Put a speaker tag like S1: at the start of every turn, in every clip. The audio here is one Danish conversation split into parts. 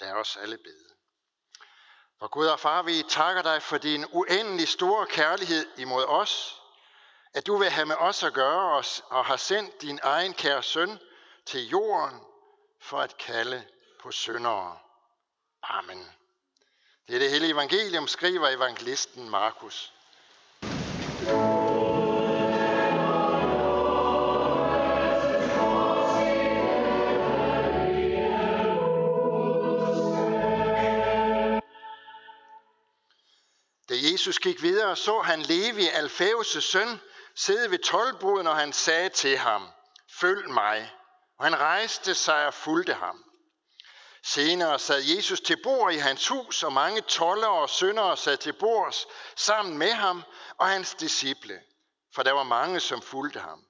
S1: Lad os alle bede. For Gud og Far, vi takker dig for din uendelig store kærlighed imod os, at du vil have med os at gøre os og har sendt din egen kære søn til jorden for at kalde på syndere. Amen. Det er det hele evangelium, skriver evangelisten Markus. Jesus gik videre, og så han Levi, Alfæus' søn, sidde ved tolvboden, og han sagde til ham, følg mig. Og han rejste sig og fulgte ham. Senere sad Jesus til bord i hans hus, og mange toller og syndere sad til bords sammen med ham og hans disciple, for der var mange, som fulgte ham.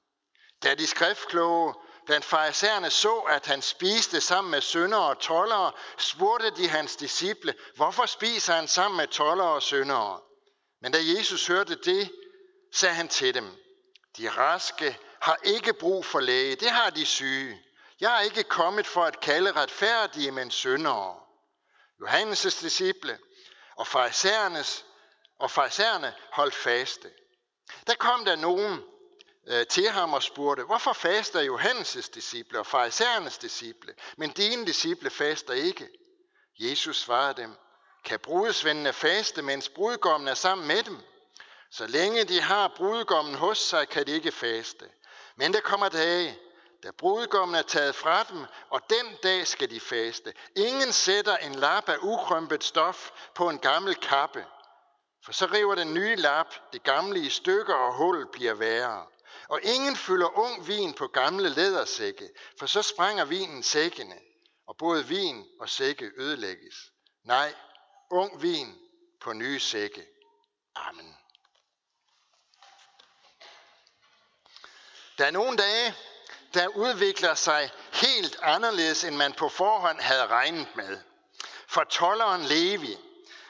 S1: Da de skriftkloge blandt farisæerne så, at han spiste sammen med syndere og tollere, spurgte de hans disciple, hvorfor spiser han sammen med tollere og syndere? Men da Jesus hørte det, sagde han til dem, de raske har ikke brug for læge, det har de syge. Jeg er ikke kommet for at kalde retfærdige, men syndere. Johannes' disciple og farisæernes og farisæerne holdt faste. Der kom der nogen øh, til ham og spurgte, hvorfor faster Johannes' disciple og farisæernes disciple, men dine disciple faster ikke? Jesus svarede dem, kan brudesvendene faste, mens brudgommen er sammen med dem? Så længe de har brudgommen hos sig, kan de ikke faste. Men der kommer dage, da brudgommen er taget fra dem, og den dag skal de faste. Ingen sætter en lap af ukrømpet stof på en gammel kappe, for så river den nye lap det gamle i stykker, og hullet bliver værre. Og ingen fylder ung vin på gamle lædersække, for så sprænger vinen sækkene, og både vin og sække ødelægges. Nej, ung vin på nye sække. Amen. Der er nogle dage, der udvikler sig helt anderledes, end man på forhånd havde regnet med. For tolleren Levi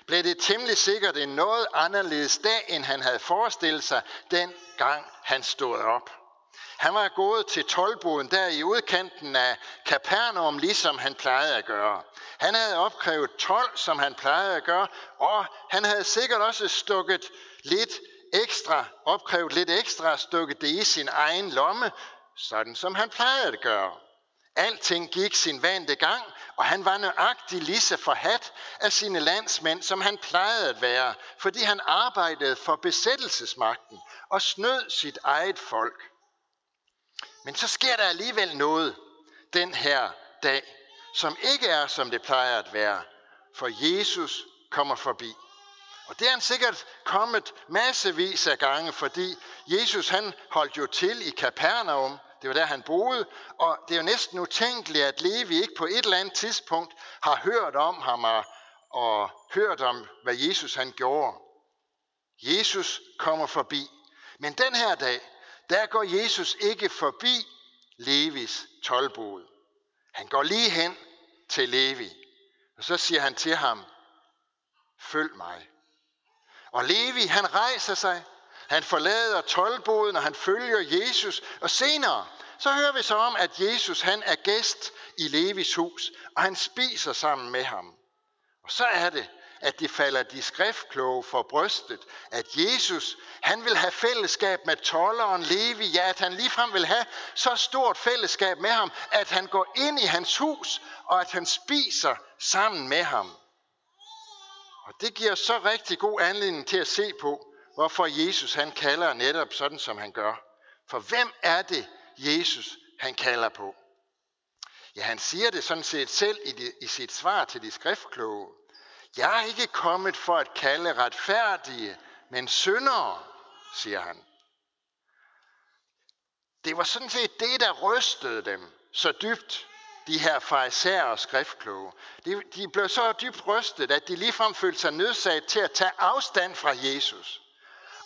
S1: blev det temmelig sikkert en noget anderledes dag, end han havde forestillet sig, den gang han stod op. Han var gået til tolvboden der i udkanten af Kapernaum, ligesom han plejede at gøre. Han havde opkrævet 12, som han plejede at gøre, og han havde sikkert også stukket lidt ekstra, opkrævet lidt ekstra, stukket det i sin egen lomme, sådan som han plejede at gøre. Alting gik sin vante gang, og han var nøjagtig lige så forhat af sine landsmænd, som han plejede at være, fordi han arbejdede for besættelsesmagten og snød sit eget folk. Men så sker der alligevel noget den her dag, som ikke er, som det plejer at være, for Jesus kommer forbi. Og det er han sikkert kommet massevis af gange, fordi Jesus han holdt jo til i Kapernaum, det var der, han boede, og det er jo næsten utænkeligt, at Levi ikke på et eller andet tidspunkt har hørt om ham og, og hørt om, hvad Jesus han gjorde. Jesus kommer forbi. Men den her dag, der går Jesus ikke forbi Levis tolvbod. Han går lige hen til Levi, og så siger han til ham, følg mig. Og Levi, han rejser sig, han forlader tolvboden, og han følger Jesus. Og senere, så hører vi så om, at Jesus han er gæst i Levis hus, og han spiser sammen med ham. Og så er det, at de falder de skriftkloge for brystet, at Jesus, han vil have fællesskab med tolleren Levi, ja, at han ligefrem vil have så stort fællesskab med ham, at han går ind i hans hus, og at han spiser sammen med ham. Og det giver så rigtig god anledning til at se på, hvorfor Jesus han kalder netop sådan, som han gør. For hvem er det, Jesus han kalder på? Ja, han siger det sådan set selv i, de, i sit svar til de skriftkloge. Jeg er ikke kommet for at kalde retfærdige, men syndere, siger han. Det var sådan set det, der rystede dem så dybt, de her farisæer og skriftkloge. De, de blev så dybt rystet, at de ligefrem følte sig nødsaget til at tage afstand fra Jesus.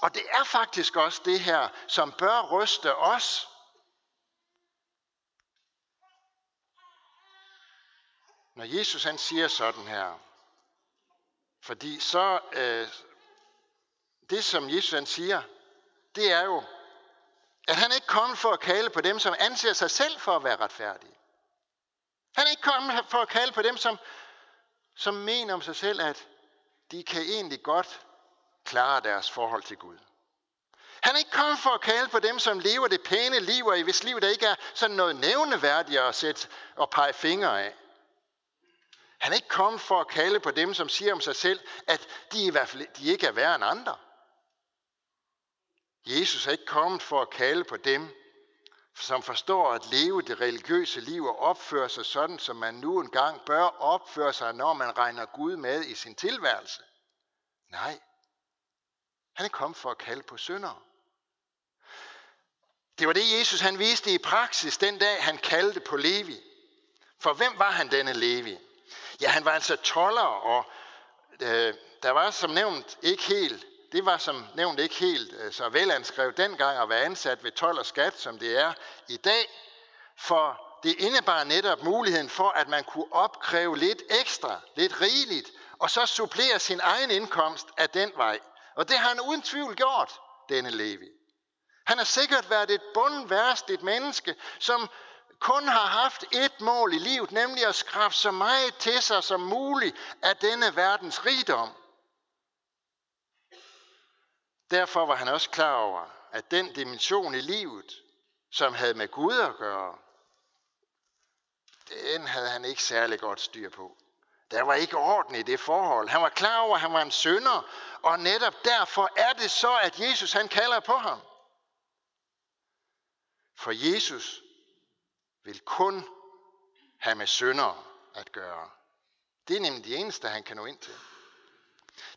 S1: Og det er faktisk også det her, som bør ryste os. Når Jesus han siger sådan her, fordi så, øh, det som Jesus han siger, det er jo, at han ikke kommet for at kalde på dem, som anser sig selv for at være retfærdige. Han er ikke kommet for at kalde på dem, som som mener om sig selv, at de kan egentlig godt klare deres forhold til Gud. Han er ikke kommet for at kalde på dem, som lever det pæne liv, og i hvis liv der ikke er sådan noget nævneværdigt at sætte og pege fingre af. Han er ikke kommet for at kalde på dem, som siger om sig selv, at de i hvert fald de ikke er værre end andre. Jesus er ikke kommet for at kalde på dem, som forstår at leve det religiøse liv og opføre sig sådan, som man nu engang bør opføre sig, når man regner Gud med i sin tilværelse. Nej, han er kommet for at kalde på syndere. Det var det, Jesus han viste i praksis den dag, han kaldte på Levi. For hvem var han denne Levi? Ja, han var altså toller, og øh, der var som nævnt ikke helt, det var som nævnt ikke helt øh, så velanskrevet dengang at være ansat ved toller skat, som det er i dag. For det indebar netop muligheden for, at man kunne opkræve lidt ekstra, lidt rigeligt, og så supplere sin egen indkomst af den vej. Og det har han uden tvivl gjort, denne Levi. Han har sikkert været et bundværst menneske, som kun har haft et mål i livet, nemlig at skrabe så meget til sig som muligt af denne verdens rigdom. Derfor var han også klar over, at den dimension i livet, som havde med Gud at gøre, den havde han ikke særlig godt styr på. Der var ikke orden i det forhold. Han var klar over, at han var en sønder, og netop derfor er det så, at Jesus han kalder på ham. For Jesus vil kun have med sønder at gøre. Det er nemlig det eneste, han kan nå ind til.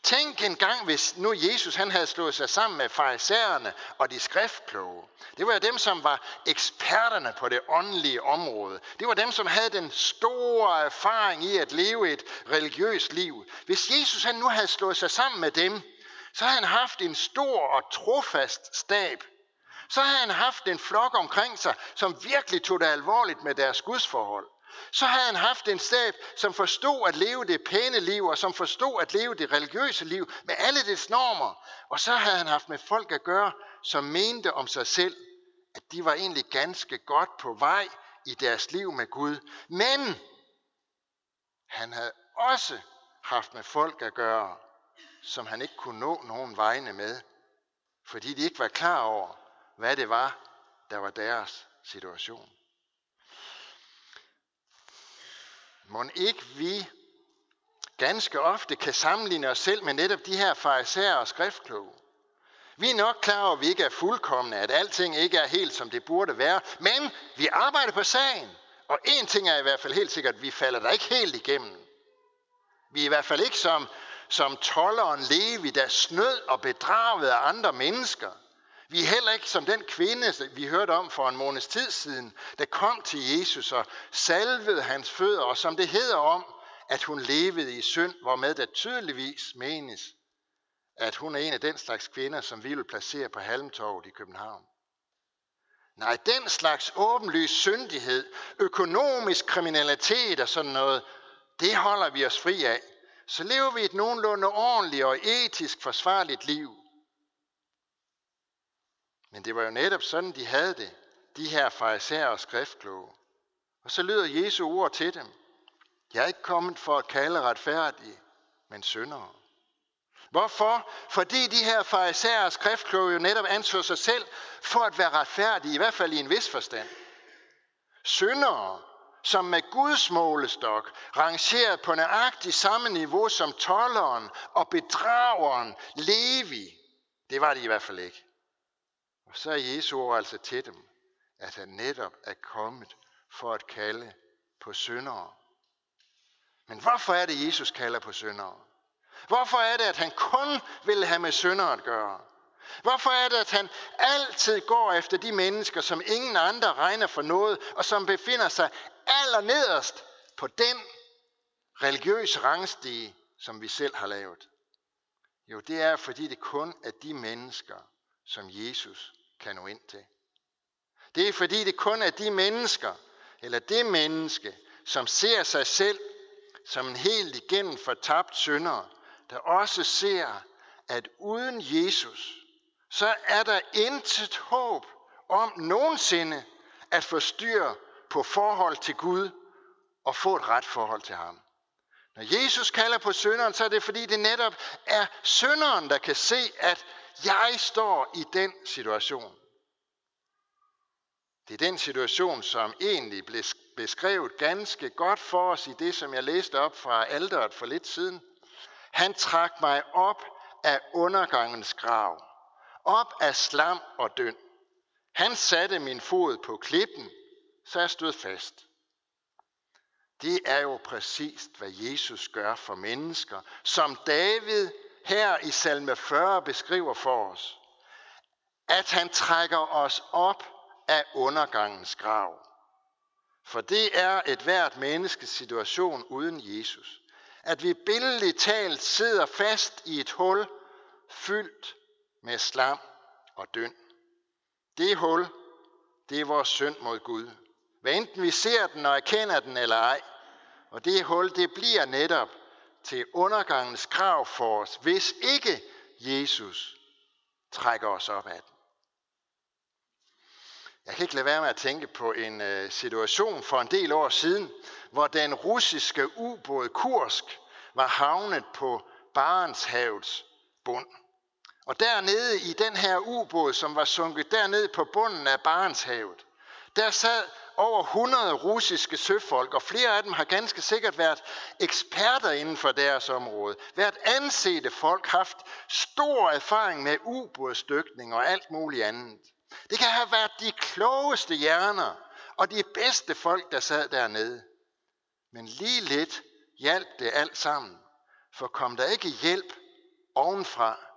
S1: Tænk en gang, hvis nu Jesus han havde slået sig sammen med farisæerne og de skriftkloge. Det var dem, som var eksperterne på det åndelige område. Det var dem, som havde den store erfaring i at leve et religiøst liv. Hvis Jesus han nu havde slået sig sammen med dem, så havde han haft en stor og trofast stab. Så havde han haft en flok omkring sig, som virkelig tog det alvorligt med deres gudsforhold. Så havde han haft en stab, som forstod at leve det pæne liv, og som forstod at leve det religiøse liv med alle dets normer. Og så havde han haft med folk at gøre, som mente om sig selv, at de var egentlig ganske godt på vej i deres liv med Gud. Men han havde også haft med folk at gøre, som han ikke kunne nå nogen vegne med, fordi de ikke var klar over, hvad det var, der var deres situation. Må ikke vi ganske ofte kan sammenligne os selv med netop de her farisæer og skriftkloge. Vi er nok klar over, at vi ikke er fuldkommende, at alting ikke er helt, som det burde være, men vi arbejder på sagen. Og en ting er i hvert fald helt sikkert, at vi falder der ikke helt igennem. Vi er i hvert fald ikke som, som tolleren Levi, der snød og bedragede af andre mennesker. Vi er heller ikke som den kvinde, vi hørte om for en måneds tid siden, der kom til Jesus og salvede hans fødder, og som det hedder om, at hun levede i synd, hvormed der tydeligvis menes, at hun er en af den slags kvinder, som vi vil placere på Halmtorvet i København. Nej, den slags åbenlys syndighed, økonomisk kriminalitet og sådan noget, det holder vi os fri af. Så lever vi et nogenlunde ordentligt og etisk forsvarligt liv. Men det var jo netop sådan, de havde det, de her farisæer og skriftkloge. Og så lyder Jesu ord til dem. Jeg er ikke kommet for at kalde retfærdige, men syndere. Hvorfor? Fordi de her farisæer og skriftkloge jo netop anså sig selv for at være retfærdige, i hvert fald i en vis forstand. Syndere, som med Guds målestok rangeret på nøjagtig samme niveau som tolleren og bedrageren Levi. Det var de i hvert fald ikke. Og så er Jesu ord altså til dem, at han netop er kommet for at kalde på syndere. Men hvorfor er det, Jesus kalder på syndere? Hvorfor er det, at han kun vil have med syndere at gøre? Hvorfor er det, at han altid går efter de mennesker, som ingen andre regner for noget, og som befinder sig allernederst på den religiøse rangstige, som vi selv har lavet? Jo, det er, fordi det kun er de mennesker, som Jesus kan nå ind til. Det er fordi det kun er de mennesker, eller det menneske, som ser sig selv som en helt igennem fortabt synder, der også ser, at uden Jesus, så er der intet håb om nogensinde at få styr på forhold til Gud og få et ret forhold til ham. Når Jesus kalder på synderen, så er det fordi det netop er synderen, der kan se, at jeg står i den situation. Det er den situation, som egentlig blev beskrevet ganske godt for os i det, som jeg læste op fra alderet for lidt siden. Han trak mig op af undergangens grav, op af slam og døn. Han satte min fod på klippen, så jeg stod fast. Det er jo præcis, hvad Jesus gør for mennesker, som David her i salme 40 beskriver for os. At han trækker os op af undergangens grav. For det er et hvert menneskes situation uden Jesus. At vi billedligt talt sidder fast i et hul fyldt med slam og døn. Det hul, det er vores synd mod Gud. Hvad enten vi ser den og erkender den eller ej. Og det hul, det bliver netop til undergangens krav for os, hvis ikke Jesus trækker os op af den. Jeg kan ikke lade være med at tænke på en øh, situation for en del år siden, hvor den russiske ubåd Kursk var havnet på Barentshavets bund. Og dernede i den her ubåd, som var sunket dernede på bunden af Barentshavet, der sad over 100 russiske søfolk, og flere af dem har ganske sikkert været eksperter inden for deres område, været ansete folk, haft stor erfaring med ubådsdykning og alt muligt andet. Det kan have været de klogeste hjerner og de bedste folk, der sad dernede. Men lige lidt hjalp det alt sammen, for kom der ikke hjælp ovenfra,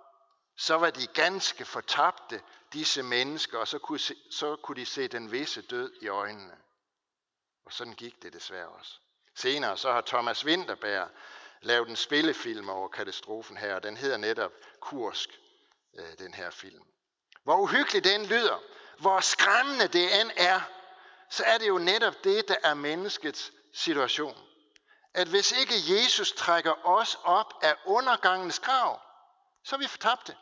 S1: så var de ganske fortabte, disse mennesker, og så kunne, se, så kunne de se den visse død i øjnene. Og sådan gik det desværre også. Senere så har Thomas Winterberg lavet en spillefilm over katastrofen her, og den hedder netop Kursk, øh, den her film. Hvor uhyggeligt den lyder, hvor skræmmende det end er, så er det jo netop det, der er menneskets situation. At hvis ikke Jesus trækker os op af undergangens grav, så er vi fortabte.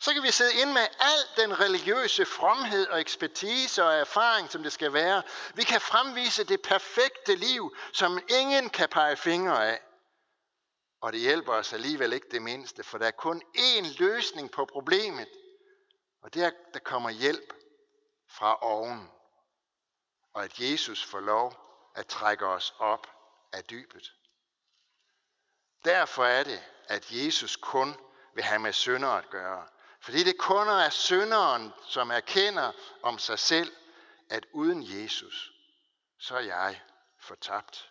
S1: Så kan vi sidde ind med al den religiøse fromhed og ekspertise og erfaring, som det skal være. Vi kan fremvise det perfekte liv, som ingen kan pege fingre af. Og det hjælper os alligevel ikke det mindste, for der er kun én løsning på problemet. Og det er, der kommer hjælp fra oven. Og at Jesus får lov at trække os op af dybet. Derfor er det, at Jesus kun vil have med synder at gøre. Fordi det kun er synderen, som erkender om sig selv, at uden Jesus, så er jeg fortabt.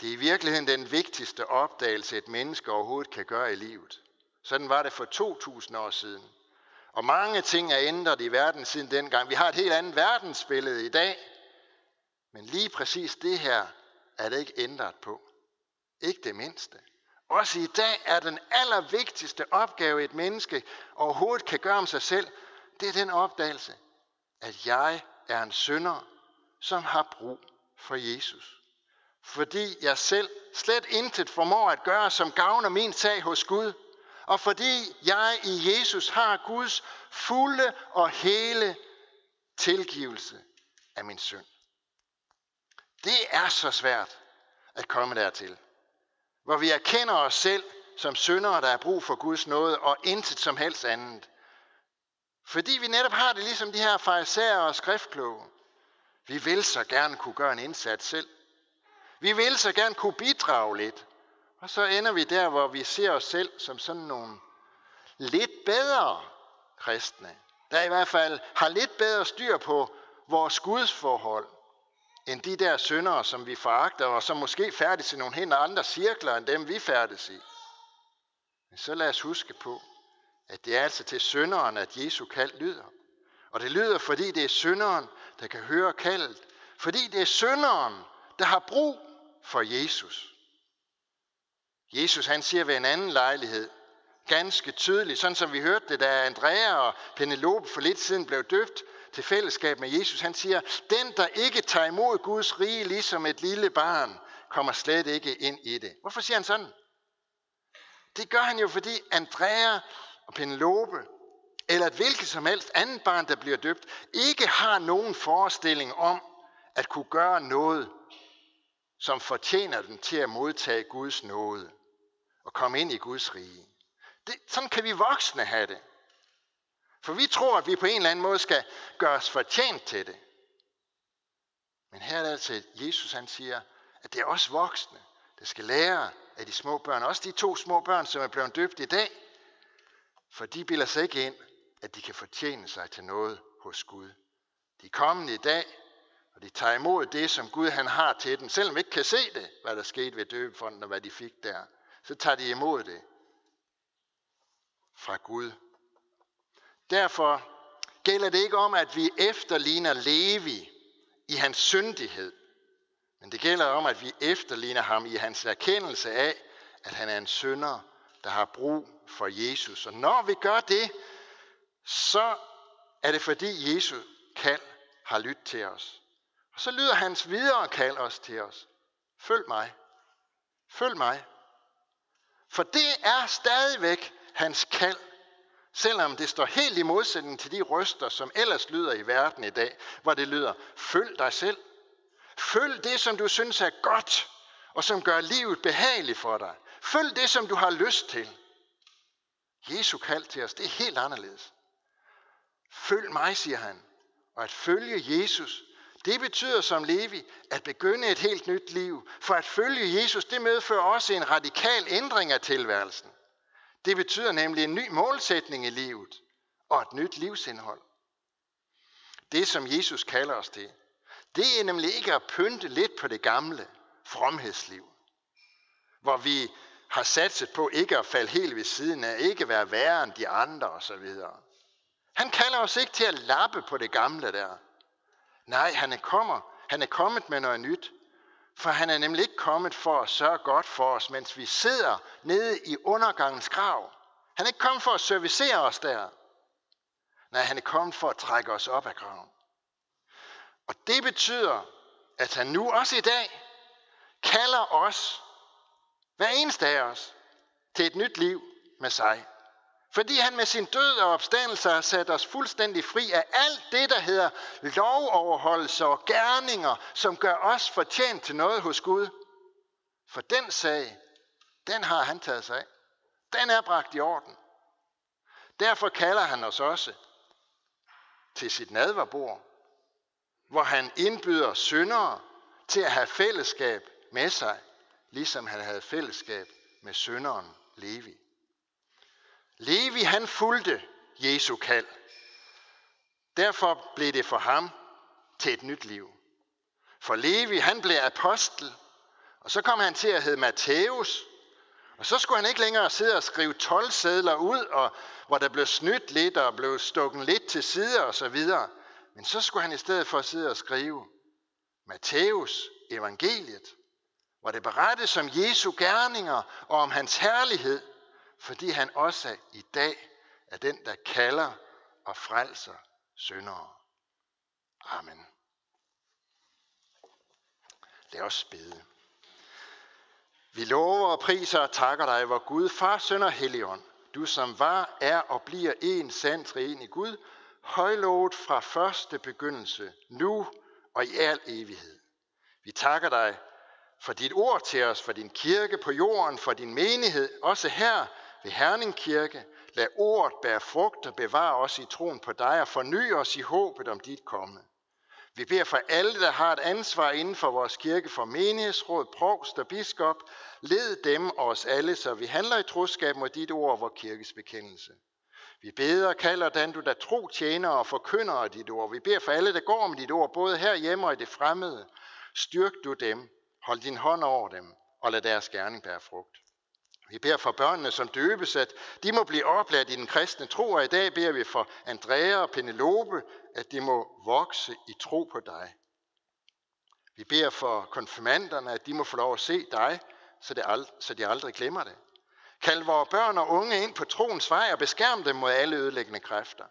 S1: Det er i virkeligheden den vigtigste opdagelse, et menneske overhovedet kan gøre i livet. Sådan var det for 2000 år siden. Og mange ting er ændret i verden siden dengang. Vi har et helt andet verdensbillede i dag. Men lige præcis det her er det ikke ændret på. Ikke det mindste. Også i dag er den allervigtigste opgave, et menneske overhovedet kan gøre om sig selv, det er den opdagelse, at jeg er en synder, som har brug for Jesus. Fordi jeg selv slet intet formår at gøre, som gavner min sag hos Gud, og fordi jeg i Jesus har Guds fulde og hele tilgivelse af min synd. Det er så svært at komme dertil hvor vi erkender os selv som syndere, der er brug for Guds nåde, og intet som helst andet. Fordi vi netop har det ligesom de her farisæer og skriftkloge. Vi vil så gerne kunne gøre en indsats selv. Vi vil så gerne kunne bidrage lidt. Og så ender vi der, hvor vi ser os selv som sådan nogle lidt bedre kristne, der i hvert fald har lidt bedre styr på vores gudsforhold, end de der syndere, som vi foragter, og som måske færdes i nogle helt andre cirkler, end dem vi færdes i. Men så lad os huske på, at det er altså til synderen, at Jesu kald lyder. Og det lyder, fordi det er synderen, der kan høre kaldet. Fordi det er synderen, der har brug for Jesus. Jesus han siger ved en anden lejlighed, ganske tydeligt, sådan som vi hørte det, da Andrea og Penelope for lidt siden blev døbt, til fællesskab med Jesus. Han siger, den der ikke tager imod Guds rige ligesom et lille barn, kommer slet ikke ind i det. Hvorfor siger han sådan? Det gør han jo, fordi Andrea og Penelope, eller et hvilket som helst andet barn, der bliver døbt, ikke har nogen forestilling om at kunne gøre noget som fortjener dem til at modtage Guds nåde og komme ind i Guds rige. Det, sådan kan vi voksne have det. For vi tror, at vi på en eller anden måde skal gøre os fortjent til det. Men her er det altså, at Jesus han siger, at det er os voksne, der skal lære af de små børn. Også de to små børn, som er blevet døbt i dag. For de bilder sig ikke ind, at de kan fortjene sig til noget hos Gud. De er kommet i dag, og de tager imod det, som Gud han har til dem. Selvom vi ikke kan se det, hvad der skete ved døbefonden og hvad de fik der, så tager de imod det fra Gud. Derfor gælder det ikke om, at vi efterligner Levi i hans syndighed, men det gælder om, at vi efterligner ham i hans erkendelse af, at han er en synder, der har brug for Jesus. Og når vi gør det, så er det fordi Jesus kald har lyttet til os. Og så lyder hans videre kald os til os. Følg mig. Følg mig. For det er stadigvæk hans kald, selvom det står helt i modsætning til de røster, som ellers lyder i verden i dag, hvor det lyder, følg dig selv. Følg det, som du synes er godt, og som gør livet behageligt for dig. Følg det, som du har lyst til. Jesu kald til os, det er helt anderledes. Følg mig, siger han. Og at følge Jesus, det betyder som Levi at begynde et helt nyt liv. For at følge Jesus, det medfører også en radikal ændring af tilværelsen. Det betyder nemlig en ny målsætning i livet og et nyt livsindhold. Det, som Jesus kalder os til, det er nemlig ikke at pynte lidt på det gamle fromhedsliv, hvor vi har satset på ikke at falde helt ved siden af, ikke være værre end de andre osv. Han kalder os ikke til at lappe på det gamle der. Nej, han er, kommer, han er kommet med noget nyt. For han er nemlig ikke kommet for at sørge godt for os, mens vi sidder nede i undergangens grav. Han er ikke kommet for at servicere os der. Nej, han er kommet for at trække os op af graven. Og det betyder, at han nu også i dag kalder os, hver eneste af os, til et nyt liv med sig. Fordi han med sin død og opstandelse har sat os fuldstændig fri af alt det, der hedder lovoverholdelse og gerninger, som gør os fortjent til noget hos Gud. For den sag, den har han taget sig af. Den er bragt i orden. Derfor kalder han os også til sit nadverbord, hvor han indbyder syndere til at have fællesskab med sig, ligesom han havde fællesskab med synderen Levi. Levi han fulgte Jesu kald. Derfor blev det for ham til et nyt liv. For Levi han blev apostel, og så kom han til at hedde Matthæus, og så skulle han ikke længere sidde og skrive 12 sædler ud, og hvor der blev snydt lidt og blev stukket lidt til side og så videre. Men så skulle han i stedet for sidde og skrive Matthæus evangeliet, hvor det berettes om Jesu gerninger og om hans herlighed – fordi han også i dag er den, der kalder og frelser syndere. Amen. Lad os bede. Vi lover og priser og takker dig, hvor Gud, Far, Søn og Helligånd, du som var, er og bliver en sand en i Gud, højlovet fra første begyndelse, nu og i al evighed. Vi takker dig for dit ord til os, for din kirke på jorden, for din menighed, også her ved Herning Kirke. Lad ordet bære frugt og bevare os i troen på dig og forny os i håbet om dit komme. Vi beder for alle, der har et ansvar inden for vores kirke, for menighedsråd, provst og biskop. Led dem og os alle, så vi handler i troskab mod dit ord og vores kirkes bekendelse. Vi beder og kalder den, du der tro tjener og forkynder af dit ord. Vi beder for alle, der går med dit ord, både her hjemme og i det fremmede. Styrk du dem, hold din hånd over dem, og lad deres gerning bære frugt. Vi beder for børnene, som døbes, at de må blive opladt i den kristne tro, og i dag beder vi for Andrea og Penelope, at de må vokse i tro på dig. Vi beder for konfirmanderne, at de må få lov at se dig, så, det ald- så de aldrig glemmer det. Kald vores børn og unge ind på troens vej og beskærm dem mod alle ødelæggende kræfter.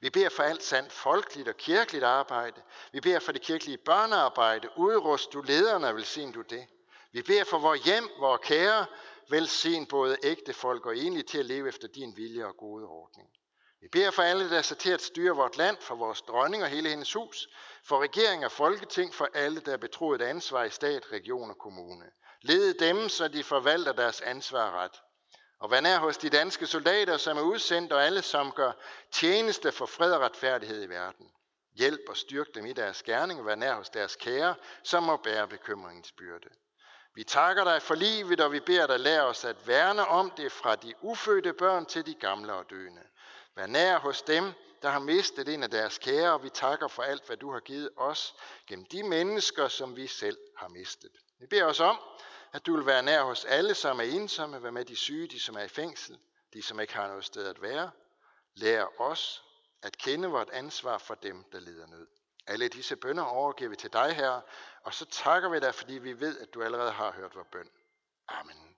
S1: Vi beder for alt sandt folkeligt og kirkeligt arbejde. Vi beder for det kirkelige børnearbejde. Udrust du lederne og velsign du det. Vi beder for vores hjem, vores kære, Velsign både ægte folk og enlige til at leve efter din vilje og gode ordning. Vi beder for alle, der er sat til at styre vort land, for vores dronning og hele hendes hus, for regering og folketing, for alle, der er betroet ansvar i stat, region og kommune. Led dem, så de forvalter deres ansvar ret. Og vær nær hos de danske soldater, som er udsendt, og alle, som gør tjeneste for fred og retfærdighed i verden. Hjælp og styrk dem i deres gerning, og vær nær hos deres kære, som må bære bekymringens byrde. Vi takker dig for livet, og vi beder dig lære os at værne om det fra de ufødte børn til de gamle og døende. Vær nær hos dem, der har mistet en af deres kære, og vi takker for alt, hvad du har givet os gennem de mennesker, som vi selv har mistet. Vi beder os om, at du vil være nær hos alle, som er ensomme, være med de syge, de som er i fængsel, de som ikke har noget sted at være. Lær os at kende vort ansvar for dem, der lider nød. Alle disse bønder overgiver vi til dig, Herre, og så takker vi dig, fordi vi ved, at du allerede har hørt vores bøn. Amen.